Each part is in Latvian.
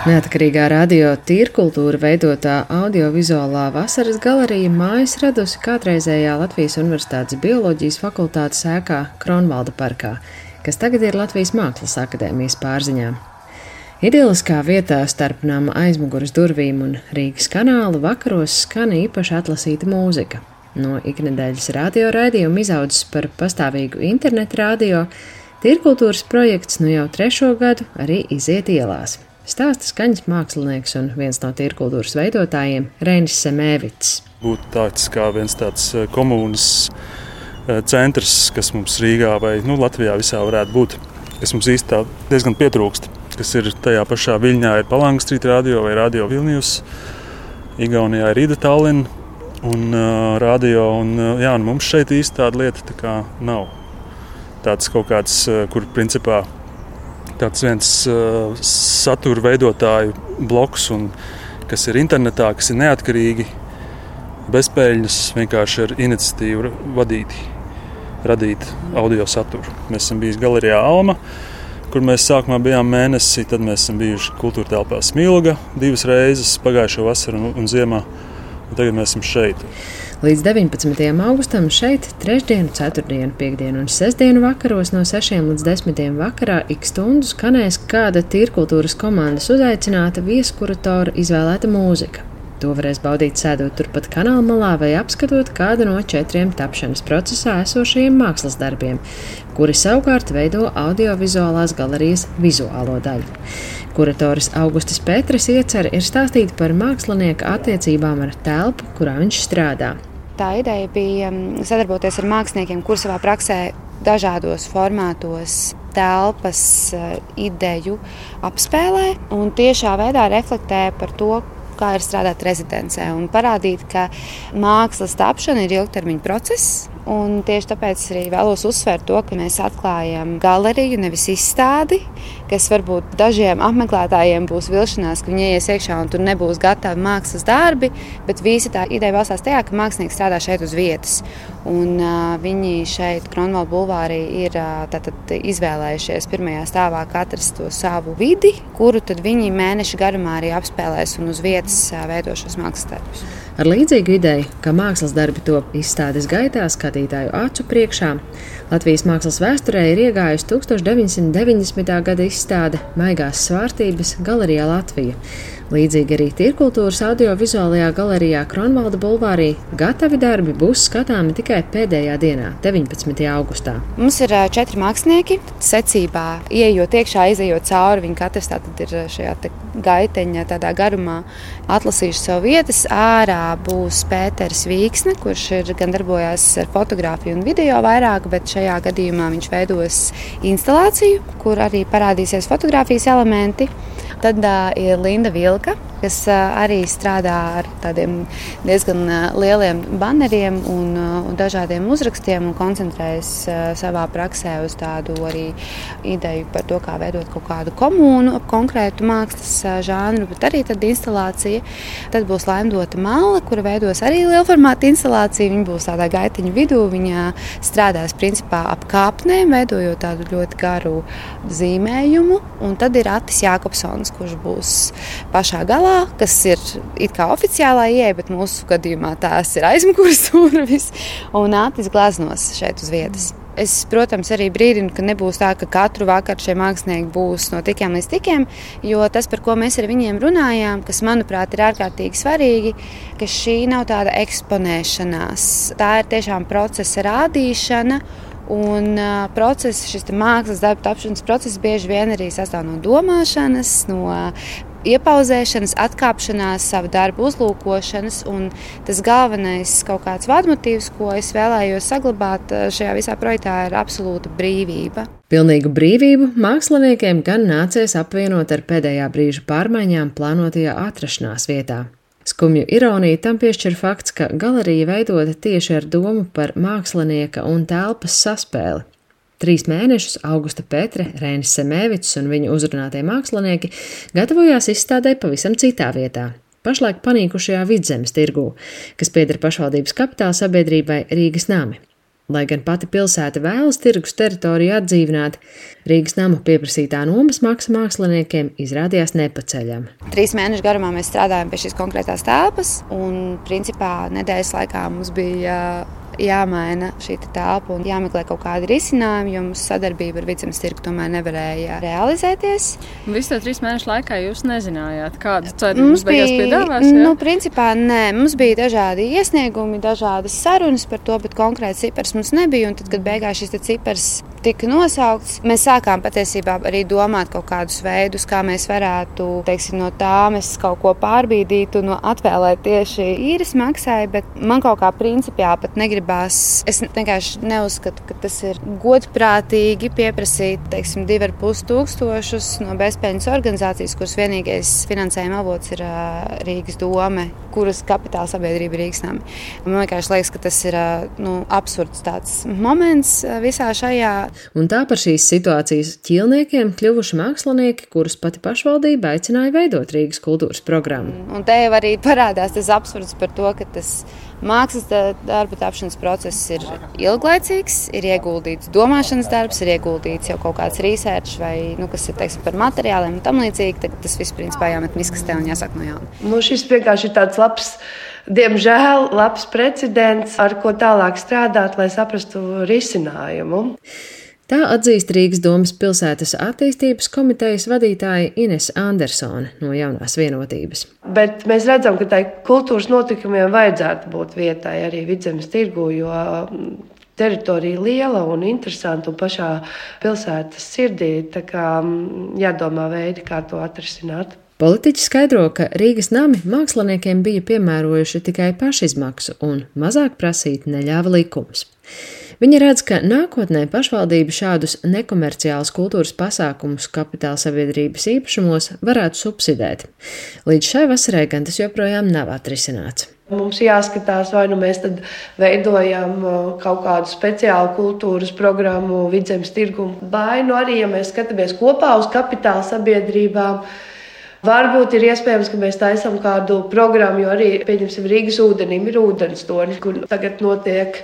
Neatkarīgā radio tīrkultūra veidotā audiovizuālā vasaras galerija mājas radusi kādreizējā Latvijas Universitātes bioloģijas fakultātes ēkā Kronvalda parkā, kas tagad ir Latvijas Mākslas akadēmijas pārziņā. Idiliskā vietā starp nama aizmugures durvīm un Rīgas kanāla vakaros skan īpaši atlasīta mūzika. No iknedēļas radio raidījuma izaudzis par pastāvīgu internetu radio, tīrkultūras projekts nu jau trešo gadu arī iziet ielās. Stāsta skaņas mākslinieks un viens no tīrkultūras veidotājiem - Reinis Semēvits. Būtu tāds kā viens tāds eh, komunas eh, centrs, kas mums Rīgā vai nu, Latvijā visā varētu būt, kas mums īstenībā diezgan pietrūkst. Kas ir tajā pašā viļņā, ir Palangas Street radio vai Radio Vilnius, Igaunijā ir Rīda Tallinn un uh, radio. Un, uh, jā, un mums šeit īsti tāda lieta tā nav. Tāds kaut kāds, uh, kur principā tāds viens uh, satura veidotāju bloks, un, kas ir internetā, kas ir neatkarīgi, bezpēļņas, vienkārši ar iniciatīvu vadīti, radīt audio saturu. Mēs esam bijuši galerijā Alma, kur mēs sākumā bijām mēnesi, tad mēs esam bijuši kultūra telpā Smilga divas reizes pagājušo vasaru un, un ziemā, un tagad mēs esam šeit. Līdz 19. augustam šeit trešdienu, ceturtdienu, piekdienu un sestdienu vakaros no 6 līdz 10 vakarā ik stundu skanēs kāda tīrkultūras komandas uzaicināta vieskuratora izvēlēta mūzika. To varēs baudīt sēdot turpat kanāla malā vai apskatot kādu no četriem tapšanas procesā esošajiem mākslas darbiem, kuri savukārt veido audiovizuālās galerijas vizuālo daļu. Kuratoris Augustis Petras iecer ir stāstīt par mākslinieka attiecībām ar telpu, kurā viņš strādā tā ideja bija mm, sadarboties ar māksliniekiem, kuriem savā praksē dažādos formātos telpas eh, ideju apspēlē un tiešā veidā reflektē par to, kā ir strādāt rezidencē un parādīt, ka mākslas tapšana ir ilgtermiņa process. Un tieši tāpēc arī vēlos uzsvērt to, ka mēs atklājam galeriju, nevis izstādi, kas varbūt dažiem apmeklētājiem būs vilšanās, ka viņi ies iekšā un tur nebūs gatavi mākslas darbi, bet visa tā ideja balstās tajā, ka mākslinieks strādā šeit uz vietas. Un, uh, viņi šeit, Kronvalda bulvārī, ir uh, tātad, izvēlējušies pirmajā stāvā katrs to savu vidi, kuru viņi mēneša garumā arī apspēlēs un uz vietas uh, veidošos mākslas darbus. Ar līdzīgu ideju, ka mākslas darbi top izstādes gaitā skatītāju acu priekšā, Latvijas mākslas vēsturē ir iegājusi 1990. gada izstāde Maigās svārstības galerijā Latvija. Līdzīgi arī Tirkultūras audiovizuālajā galerijā Kronvalda bulvārī gatavi darbi būs skatāmi tikai pēdējā dienā, 19. augustā. Mums ir četri mākslinieki. Secībā, ieejot iekšā, izējot cauri, viņi katrs ir šajā gaiteņa garumā atlasījuši savu vietas. Ārā būs Pēters Vīksne, kurš ir gan darbojās ar fotografiju un video vairāk, bet šajā gadījumā viņš veidos instalāciju, kur arī parādīsies fotografijas elementi. Tad uh, ir Linda Vilka, kas arī strādā ar tādiem diezgan lieliem baneriem un, un dažādiem uzrakstiem un koncentrējas savā praksē uz tādu arī ideju par to, kā veidot kaut kādu komunu ap konkrētu mākslas žānru, bet arī tad instalācija. Tad būs laimdota mala, kura veidos arī lielformāta instalāciju. Viņa būs tādā gaitiņa vidū, viņa strādās principā ap kāpnēm, veidojot tādu ļoti garu zīmējumu. Un tad ir Atis Jākopsons, kurš būs pašā galā, kas ir it kā oficiālā ieeja, bet mūsu gadījumā tās ir aizmugures durvis un Atis Glaznos šeit uz vietas. Es, protams, arī brīdinu, ka nebūs tā, ka katru vakaru šie mākslinieki būs no tikiem līdz tikiem, jo tas, par ko mēs ar viņiem runājām, kas, manuprāt, ir ārkārtīgi svarīgi, ka šī nav tāda eksponēšanās. Tā ir tiešām procesa rādīšana Un process, šis mākslas darba tapšanas process bieži vien arī sastāv no domāšanas, no iepauzēšanas, atkāpšanās, savu darbu uzlūkošanas. Tas galvenais kaut kāds vadmotīvs, ko es vēlējos saglabāt šajā visā projektā, ir absolūta brīvība. Pilnīgu brīvību māksliniekiem gan nācies apvienot ar pēdējā brīža pārmaiņām plānotajā atrašanās vietā. Skumju ironiju tam piešķir fakts, ka galerija veidota tieši ar domu par mākslinieka un telpas saspēli. Trīs mēnešus Augusta Petre, Rēnis Semēvics un viņa uzrunātie mākslinieki gatavojās izstādē pavisam citā vietā, pašlaik panīkušajā vidzemes tirgū, kas pieder pašvaldības kapitāla sabiedrībai Rīgas nami. Lai gan pati pilsēta vēlas tirgus teritoriju atdzīvināt, Rīgas nama pieprasītā nomas maksa māksliniekiem izrādījās nepaceļama. Trīs mēnešu garumā mēs strādājām pie šīs konkrētās telpas, un principā nedēļas laikā mums bija jāmaina šī telpa un jāmeklē kaut kādi risinājumi, jo mūsu sadarbība ar Vidzemes tirgu tomēr nevarēja realizēties. Visu to trīs mēnešu laikā jūs nezinājāt, ceļu mums bija piedāvās? Jā? Nu, principā nē, mums bija dažādi iesniegumi, dažādas sarunas par to, bet konkrēts cipars mums nebija. Un tad, kad beigās šis cipars tika nosaukts, mēs sākām patiesībā arī domāt kaut kādus veidus, kā mēs varētu, teiksim, no tā mēs kaut ko pārbīdīt un atvēlēt tieši īres maksai, bet man kaut kā principiāli pat negribas gribās. Es vienkārši neuzskatu, ka tas ir godprātīgi pieprasīt teiksim, 2,5 tūkstošus no bezpējas organizācijas, kuras vienīgais finansējuma avots ir Rīgas doma, kuras kapitāla sabiedrība Rīgas nami. Man vienkārši liekas, ka tas ir nu, absurds tāds moments visā šajā. Un tā par šīs situācijas ķīlniekiem kļuvuši mākslinieki, kurus pati pašvaldība aicināja veidot Rīgas kultūras programmu. Un te jau arī parādās tas absurds par to, ka tas mākslas darba tapšanas process ir ilglaicīgs, ir ieguldīts domāšanas darbs, ir ieguldīts jau kaut kāds research vai nu, kas ir teiksim, par materiāliem un tam līdzīgi. Tad tas viss principā jāmet miskastē un jāsāk no jauna. Nu, šis vienkārši ir tāds labs. Diemžēl labs precedents, ar ko tālāk strādāt, lai saprastu risinājumu. Tā atzīst Rīgas domas pilsētas attīstības komitejas vadītāja Ines Andersone no jaunās vienotības. Bet mēs redzam, ka tai kultūras notikumiem vajadzētu būt vietai arī vidzemes tirgu, jo mm, teritorija liela un interesanta un pašā pilsētas sirdī. Tā kā mm, jādomā veidi, kā to atrisināt. Politiķi skaidro, ka Rīgas nami māksliniekiem bija piemērojuši tikai pašizmaksu un mazāk prasīt neļāva likums. Viņa redz, ka nākotnē pašvaldība šādus nekomerciālus kultūras pasākumus kapitāla sabiedrības īpašumos varētu subsidēt. Līdz šai vasarai gan tas joprojām nav atrisināts. Mums jāskatās, vai nu mēs veidojam uh, kaut kādu speciālu kultūras programmu vidzemes tirgumu, vai nu arī, ja mēs skatāmies kopā uz kapitāla sabiedrībām, Varbūt ir iespējams, ka mēs taisām kādu programmu, jo arī, pieņemsim, Rīgas ūdenim ir ūdenstoni, kur tagad notiek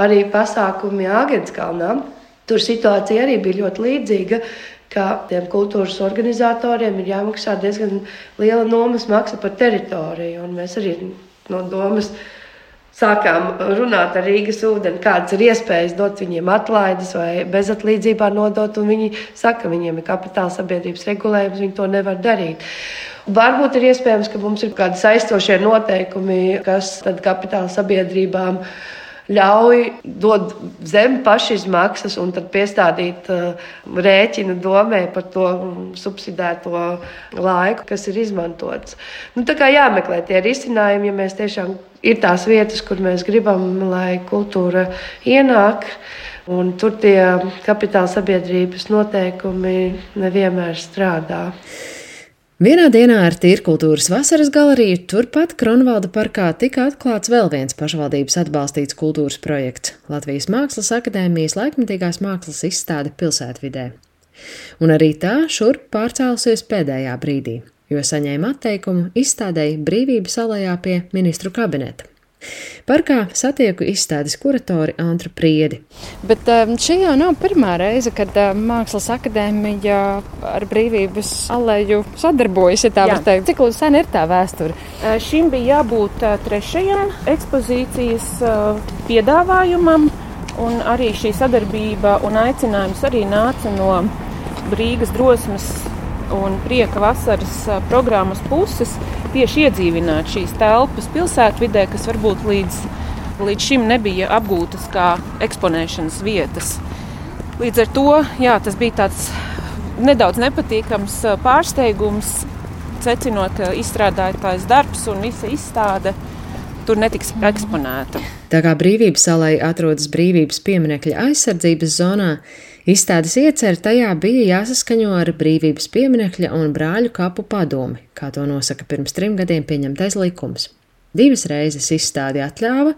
arī pasākumi Āgenskalnā. Tur situācija arī bija ļoti līdzīga ka tiem kultūras organizatoriem ir jāmaksā diezgan liela nomas maksa par teritoriju. Un mēs arī no domas sākām runāt ar Rīgas ūdeni, kādas ir iespējas dot viņiem atlaides vai bezatlīdzībā nodot. Viņi saka, ka viņiem ir kapitāla sabiedrības regulējums, viņi to nevar darīt. Varbūt ir iespējams, ka mums ir kādi saistošie noteikumi, kas tad kapitāla sabiedrībām ir ļauj dot zem pašizmaksas un tad piestādīt uh, rēķinu domē par to subsidēto laiku, kas ir izmantots. Nu, tā kā jāmeklē tie risinājumi, ja mēs tiešām ir tās vietas, kur mēs gribam, lai kultūra ienāk. Un tur tie kapitāla sabiedrības noteikumi nevienmēr strādā. Vienā dienā ar Tīrkultūras vasaras galeriju turpat Kronvalda parkā tika atklāts vēl viens pašvaldības atbalstīts kultūras projekts - Latvijas Mākslas akadēmijas laikmetīgās mākslas izstāde pilsētvidē. Un arī tā šurp pārcēlusies pēdējā brīdī, jo saņēma atteikumu izstādēji Brīvības alejā pie ministru kabineta. Parkā satieku izstādes kuratori Antru Priedi. Bet um, šī jau nav pirmā reize, kad um, Mākslas akadēmija ar brīvības aleju sadarbojas, ja tā Jā. var teikt. Cik sen ir tā vēsture? Uh, šim bija jābūt uh, trešajam ekspozīcijas uh, piedāvājumam, un arī šī sadarbība un aicinājums arī nāca no Rīgas drosmes un prieka vasaras programmas puses tieši iedzīvināt šīs telpas pilsētvidē, kas varbūt līdz, līdz šim nebija apgūtas kā eksponēšanas vietas. Līdz ar to jā, tas bija tāds nedaudz nepatīkams pārsteigums, secinot, ka izstrādātājs darbs un visa izstāde tur netiks eksponēta. Tā kā brīvības salai atrodas brīvības pieminekļa aizsardzības zonā, Izstādes iecer tajā bija jāsaskaņo ar brīvības pieminekļa un brāļu kapu padomi, kā to nosaka pirms trim gadiem pieņemtais likums. Divas reizes izstādi atļāva,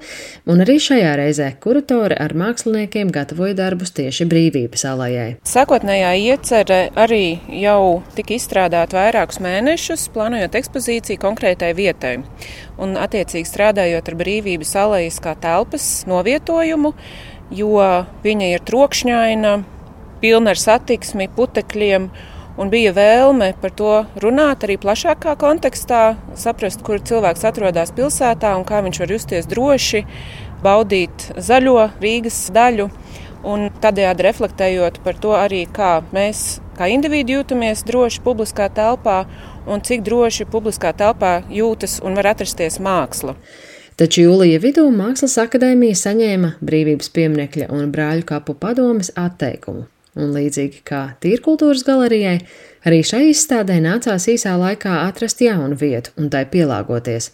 un arī šajā reizē kuratore ar māksliniekiem gatavoja darbus tieši brīvības alajai. Sākotnējā iecerē arī jau tika izstrādāta vairākus mēnešus, plānojot ekspozīciju konkrētai vietai. Un, attiecīgi strādājot ar brīvības alejas kā telpas novietojumu, jo viņa ir trokšņaina, pilna ar satiksmi, putekļiem. Un bija vēlme par to runāt arī plašākā kontekstā, saprast, kur cilvēks atrodas pilsētā un kā viņš var justies droši, baudīt zaļo Rīgas daļu. Un tādējādi reflektējot par to arī, kā mēs, kā indivīdi, jūtamies droši publiskā telpā un cik droši publiskā telpā jūtas un var atrasties māksla. Taču jūlija vidū Mākslas akadēmija saņēma brīvības pieminekļa un brāļu kapu padomes atteikumu. Un līdzīgi kā Tīrkultūras galerijai, arī šai izstādē nācās īsā laikā atrast jaunu vietu un tai pielāgoties.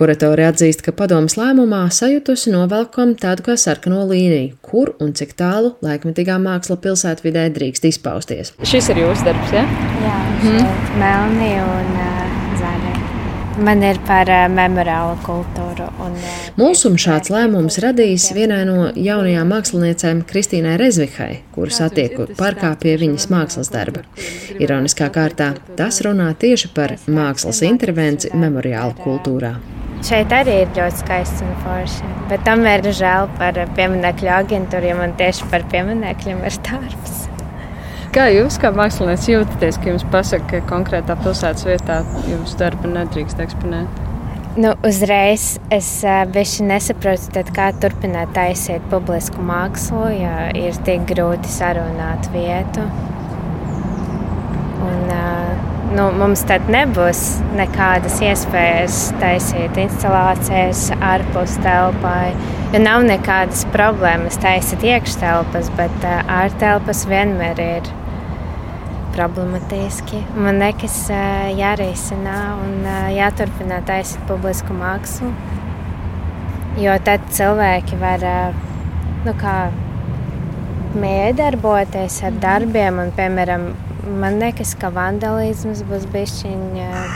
Kuratori atzīst, ka padomas lēmumā sajutusi novelkam tādu kā sarkano līniju, kur un cik tālu laikmetīgā māksla pilsētvidē drīkst izpausties. Šis ir jūsu darbs, ja? Jā, mm. melni un uh. Man ir par uh, memoriālu kultūru. Un, uh, Mūsum šāds lēmums radījis vienai no jaunajām māksliniecēm Kristīnai Rezvihai, kuras attiekot parkā pie viņas mākslas darba. Ironiskā kārtā tas runā tieši par mākslas intervenciju memoriālu kultūrā. Šeit arī ir ļoti skaisti un forši. Bet tam ir žēl par pieminiektu aģentūru, jo man tieši par pieminekļiem ir darbs. Kā jūs, kā mākslinieks, jūtaties, ka jums pasaka, ka konkrētā pilsētas vietā jūsu darbu nedrīkst eksponēt? Nu, uzreiz es bieži nesaprotu, kā turpināt taisīt publisku mākslu, ja ir tik grūti sarunāt vietu. Un, nu, mums tad nebūs nekādas iespējas taisīt instalācijas ārpus telpai. Jo nav nekādas problēmas taisīt iekštelpas, bet ārtelpas vienmēr ir problemātiski. Man nekas jārisina un jāturpina taisīt publisku mākslu. Jo tad cilvēki var nu, kā, miedarboties ar darbiem un, piemēram, Man liekas, ka vandalisms būs bijis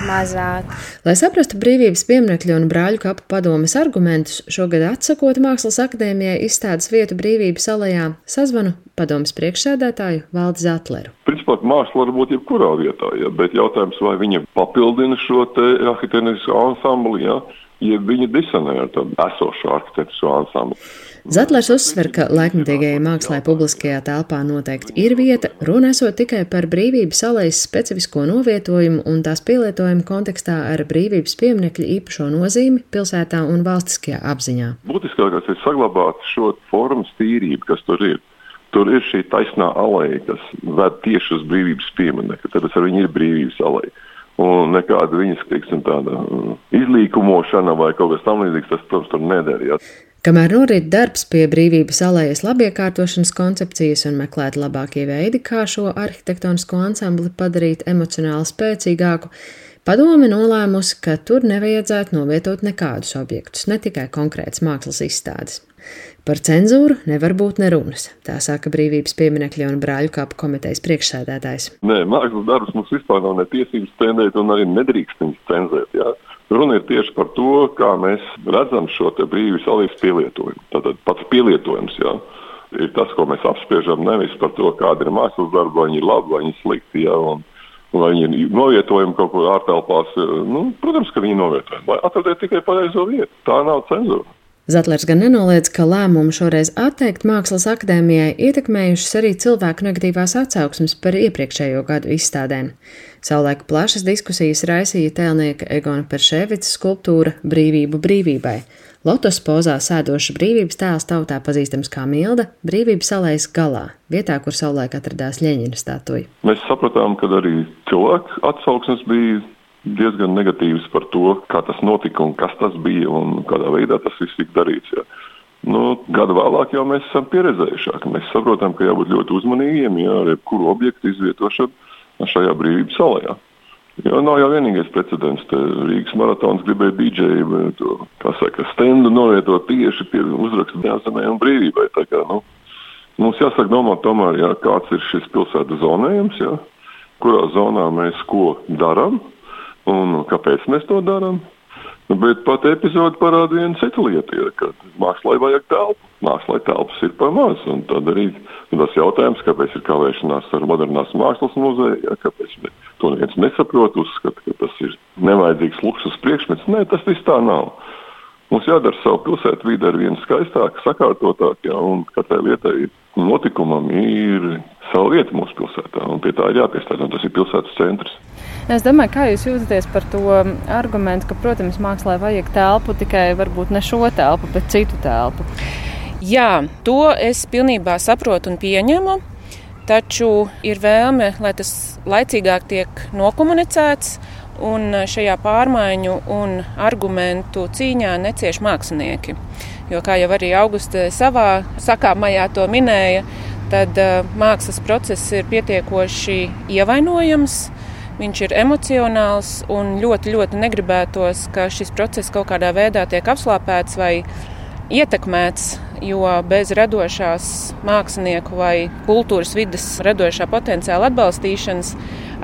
mazāk. Lai saprastu brīvības pieminiekļu un brāļu kapu padomes argumentus, šogad atsakot Mākslas akadēmijai izstādes vietu brīvības alejā, sazvanu padomes priekšsēdētāju Valdi Zatleru. Principā māksla var būt jebkurā vietā, ja, bet jautājums, vai viņa papildina šo arhitektūrisko ansambli, ja, ja viņa disonē ar tādu esošu arhitektūrisko ansambli. Zetlers uzsver, ka laikmatīgajai mākslai publiskajā telpā noteikti ir vieta, runāsot tikai par brīvības alējas specifisko novietojumu un tās pielietojumu kontekstā ar brīvības pieminekļa īpašo nozīmi pilsētā un valstiskajā apziņā. Būtiskākais ir saglabāt šo formas tīrību, kas tur ir. Tur ir šī taisnā alēja, kas ved tieši uz brīvības pieminiektu. Tad ar viņu ir brīvības alēja. Un nekāda viņas teiksim, tāda, izlīkumošana vai kaut kas tamlīdzīgs, tas, protams, tur neder. Ja. Kamēr norit darbs pie brīvības alējas labiekārtošanas koncepcijas un meklēt labākie veidi, kā šo arhitektonisko ansambli padarīt emocionāli spēcīgāku, padome nolēmusi, ka tur nevajadzētu novietot nekādus objektus, ne tikai konkrētas mākslas izstādes. Par cenzūru nevar būt nerunas, tā saka brīvības pieminekļa un brāļu kāpu komitejas priekšsēdētājs. Nē, mākslas darbus mums vispār nav ne tiesības cenzēt, un arī nedrīkst viņus cenzēt. Jā. Runa ir tieši par to, kā mēs redzam šo brīvības alību pielietojumu. Tātad pats pielietojums jā, ir tas, ko mēs apspriežam, nevis par to, kāda ir mākslas darba, vai viņi ir labi vai viņi ir slikti. Jā, un, vai viņi ir novietojami kaut kur ārtelpās. Nu, protams, ka viņi ir novietojami. Lai atradiet tikai pareizo vietu. Tā nav cenzūra. Zetlers gan nenoliedz, ka lēmumu šoreiz atteikt Mākslas akadēmijai ietekmējušas arī cilvēku negatīvās atsauksmes par iepriekšējo gadu izstādēm. Savulaik plašas diskusijas raisīja tēlnieka Egona Perševica skulptūra Brīvību brīvībai. Lotus pozā sēdošs brīvības tēls tautā pazīstams kā Milda, brīvības salējas galā, vietā, kur savulaik atradās Ļeņina statuja. Mēs sapratām, ka arī cilvēku atsauksmes bija diezgan negatīvs par to, kā tas notika un kas tas bija un kādā veidā tas viss tika darīts. Jā. Nu, gadu vēlāk jau mēs esam pieredzējušāki. Mēs saprotam, ka jābūt ļoti uzmanīgiem jā, ar jebkuru objektu izvietošanu šajā brīvības salā. Jo nav jau vienīgais precedents. Te Rīgas maratons gribēja dīdžeju, kā saka, stendu novietot tieši pie uzraksta neatzīmē un brīvībai. Tā kā, nu, mums jāsāk domāt tomēr, jā, kāds ir šis pilsētas zonējums, jā, kurā zonā mēs ko darām Un kāpēc mēs to darām? Nu, bet pat epizode parāda vienu citu lietu, ja, ka mākslā vajag telpu. Mākslā telpas ir par maz. Tad arī tas jautājums, kāpēc ir kavēšanās ar modernās mākslas muzeju, ja, kāpēc to neviens nesaprot, uzskata, ka tas ir nevajadzīgs luksus priekšmets. Nē, tas viss tā nav. Mums jādara savu pilsētu vidi ar vienu skaistāku, sakārtotāku, un katrai lietai notikumam ir sava vieta mūsu pilsētā, un pie tā ir jāpiestrādā, un tas ir pilsētas centrs. Es domāju, kā jūs jūtaties par to argumentu, ka, protams, mākslā vajag telpu tikai varbūt ne šo telpu, bet citu telpu. Jā, to es pilnībā saprotu un pieņemu. Taču ir vēlme, lai tas laicīgāk tiek nokomunicēts, un šajā pārmaiņu un argumentu cīņā necieš mākslinieki. Jo, kā jau arī Augusta savā sakāmajā to minēja, tad uh, mākslas process ir pietiekoši ievainojams. Viņš ir emocionāls un ļoti, ļoti negribētos, ka šis process kaut kādā veidā tiek apslāpēts vai ietekmēts jo bez radošās mākslinieku vai kultūras vidas radošā potenciāla atbalstīšanas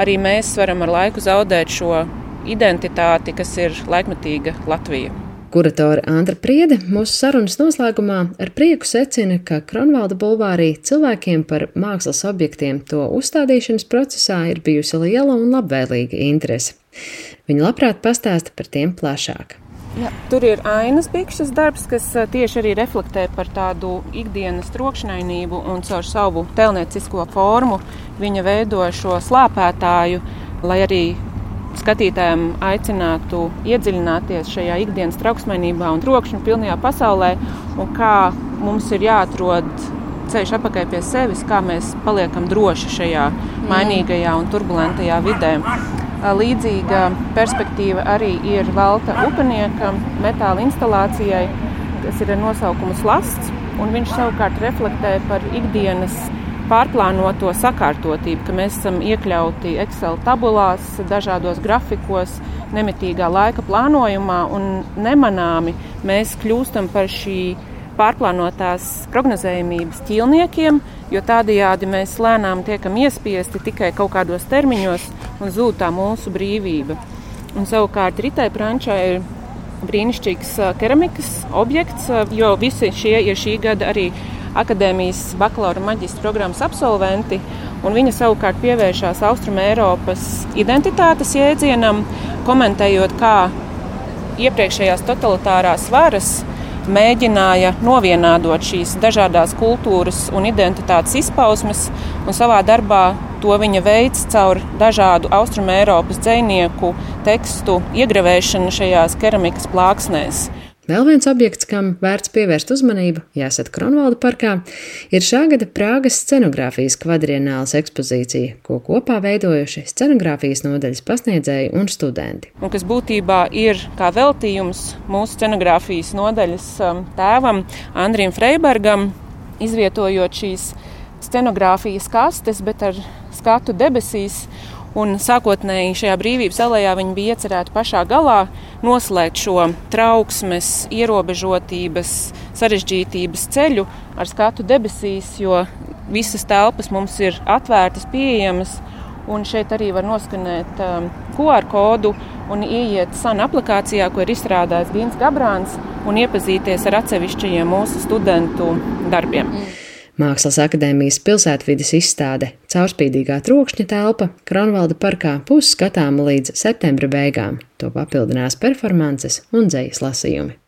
arī mēs varam ar laiku zaudēt šo identitāti, kas ir laikmetīga Latvija. Kuratore Andra Priede mūsu sarunas noslēgumā ar prieku secina, ka Kronvalda bulvārī cilvēkiem par mākslas objektiem to uzstādīšanas procesā ir bijusi liela un labvēlīga interese. Viņa labprāt pastāsta par tiem plašāk. Ja, tur ir ainas bikšas darbs, kas tieši arī reflektē par tādu ikdienas trokšņainību un caur savu telniecisko formu viņa veido šo slāpētāju, lai arī skatītājiem aicinātu iedziļināties šajā ikdienas trauksmainībā un trokšņa pilnajā pasaulē, un kā mums ir jāatrod ceļš atpakaļ pie sevis, kā mēs paliekam droši šajā mainīgajā un turbulentajā vidē. Līdzīga perspektīva arī ir Valta upenieka metāla instalācijai, kas ir ar nosaukumu slasts, viņš savukārt reflektē par ikdienas pārplānoto sakārtotību, ka mēs esam iekļauti Excel tabulās, dažādos grafikos, nemitīgā laika plānojumā un nemanāmi mēs kļūstam par šī pārplānotās prognozējumības ķīlniekiem, jo tādējādi mēs lēnām tiekam iespiesti tikai kaut kādos termiņos un zūd tā mūsu brīvība. Un savukārt Ritai Prančai ir brīnišķīgs keramikas objekts, jo visi šie ir šī gada arī akadēmijas bakalaura un maģistra programmas absolventi. Viņa savukārt pievēršās Austrum Eiropas identitātes jēdzienam, komentējot, kā iepriekšējās totalitārās varas mēģināja novienādot šīs dažādas kultūras un identitātes izpausmes, un savā darbā to viņa veids caur dažādu austrumēropas dzinieku tekstu iegravēšanu šajās keramikas plāksnēs. Vēl viens objekts, kam vērts pievērst uzmanību, jāsat Kronvalda parkā, ir šā gada Prāgas scenogrāfijas kvadrienāls ekspozīcija, ko kopā veidojuši scenogrāfijas nodaļas pasniedzēji un studenti. Un kas būtībā ir kā veltījums mūsu scenogrāfijas nodaļas um, tēvam Andrim Freibergam, izvietojot šīs scenogrāfijas kastes, bet ar skatu debesīs Un sākotnēji šajā brīvības alejā viņi bija iecerēti pašā galā noslēgt šo trauksmes, ierobežotības, sarežģītības ceļu ar skatu debesīs, jo visas telpas mums ir atvērtas, pieejamas. Un šeit arī var noskanēt um, QR kodu un ieiet SAN aplikācijā, ko ir izstrādājis Gins Gabrāns, un iepazīties ar atsevišķajiem mūsu studentu darbiem. Mm. Mākslas akadēmijas pilsētvidas izstāde Caurspīdīgā trokšņa telpa Kronvalda parkā būs skatāma līdz septembra beigām. To papildinās performances un dzējas lasījumi.